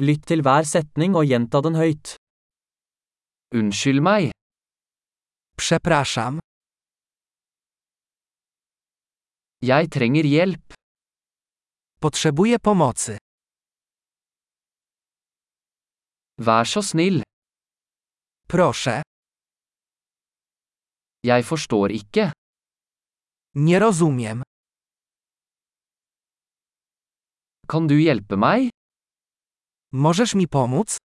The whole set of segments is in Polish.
Lytt til hver setning og gjenta den høyt. Unnskyld meg. Przepraszam. Jeg trenger hjelp. Potrzebuję pomocy. Vær så snill. Proszę. Jeg forstår ikke. Nie rozumiem. Kan du hjelpe meg? Możesz mi pomóc?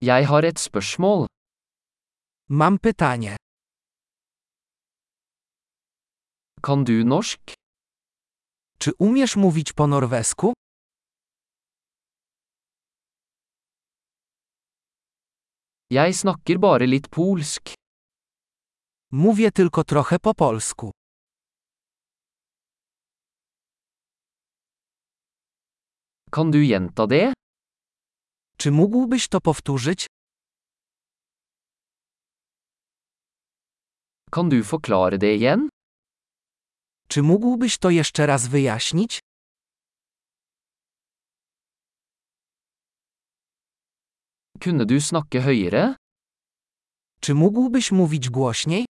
Jeg har et spørsmål. Mam pytanie. Kan du norsk? Czy umiesz mówić po norwesku? Jeg snakker bare litt polsk. Mówię tylko trochę po polsku. Kan du gjenta det? Czy mógłbyś to powtórzyć? Kan du forklare det igjen? Czy mógłbyś to jeszcze raz wyjaśnić? Kunne du snakke høyere? Czy mógłbyś mówić głośniej?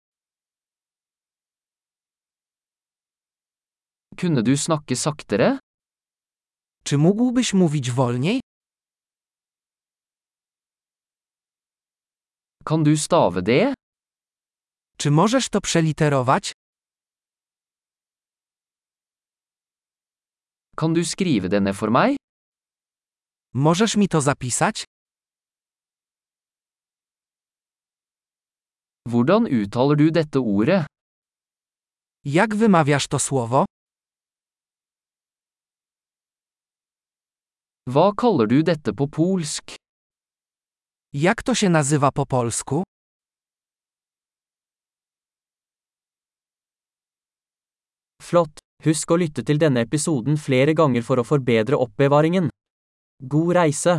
Kunne du snakke saktere? Czy mógłbyś mówić wolniej? Kan du stave det? Czy możesz to przeliterować? Kan du skrive det ned for meg? Możesz mi to zapisać? Hvordan uttaler du dette ordet? Jak wymawiasz to słowo? Hva kaller du dette på polsk? Jak to się nazywa po polsku? Flott! Husk å lytte til denne episoden flere ganger for å forbedre oppbevaringen. God reise!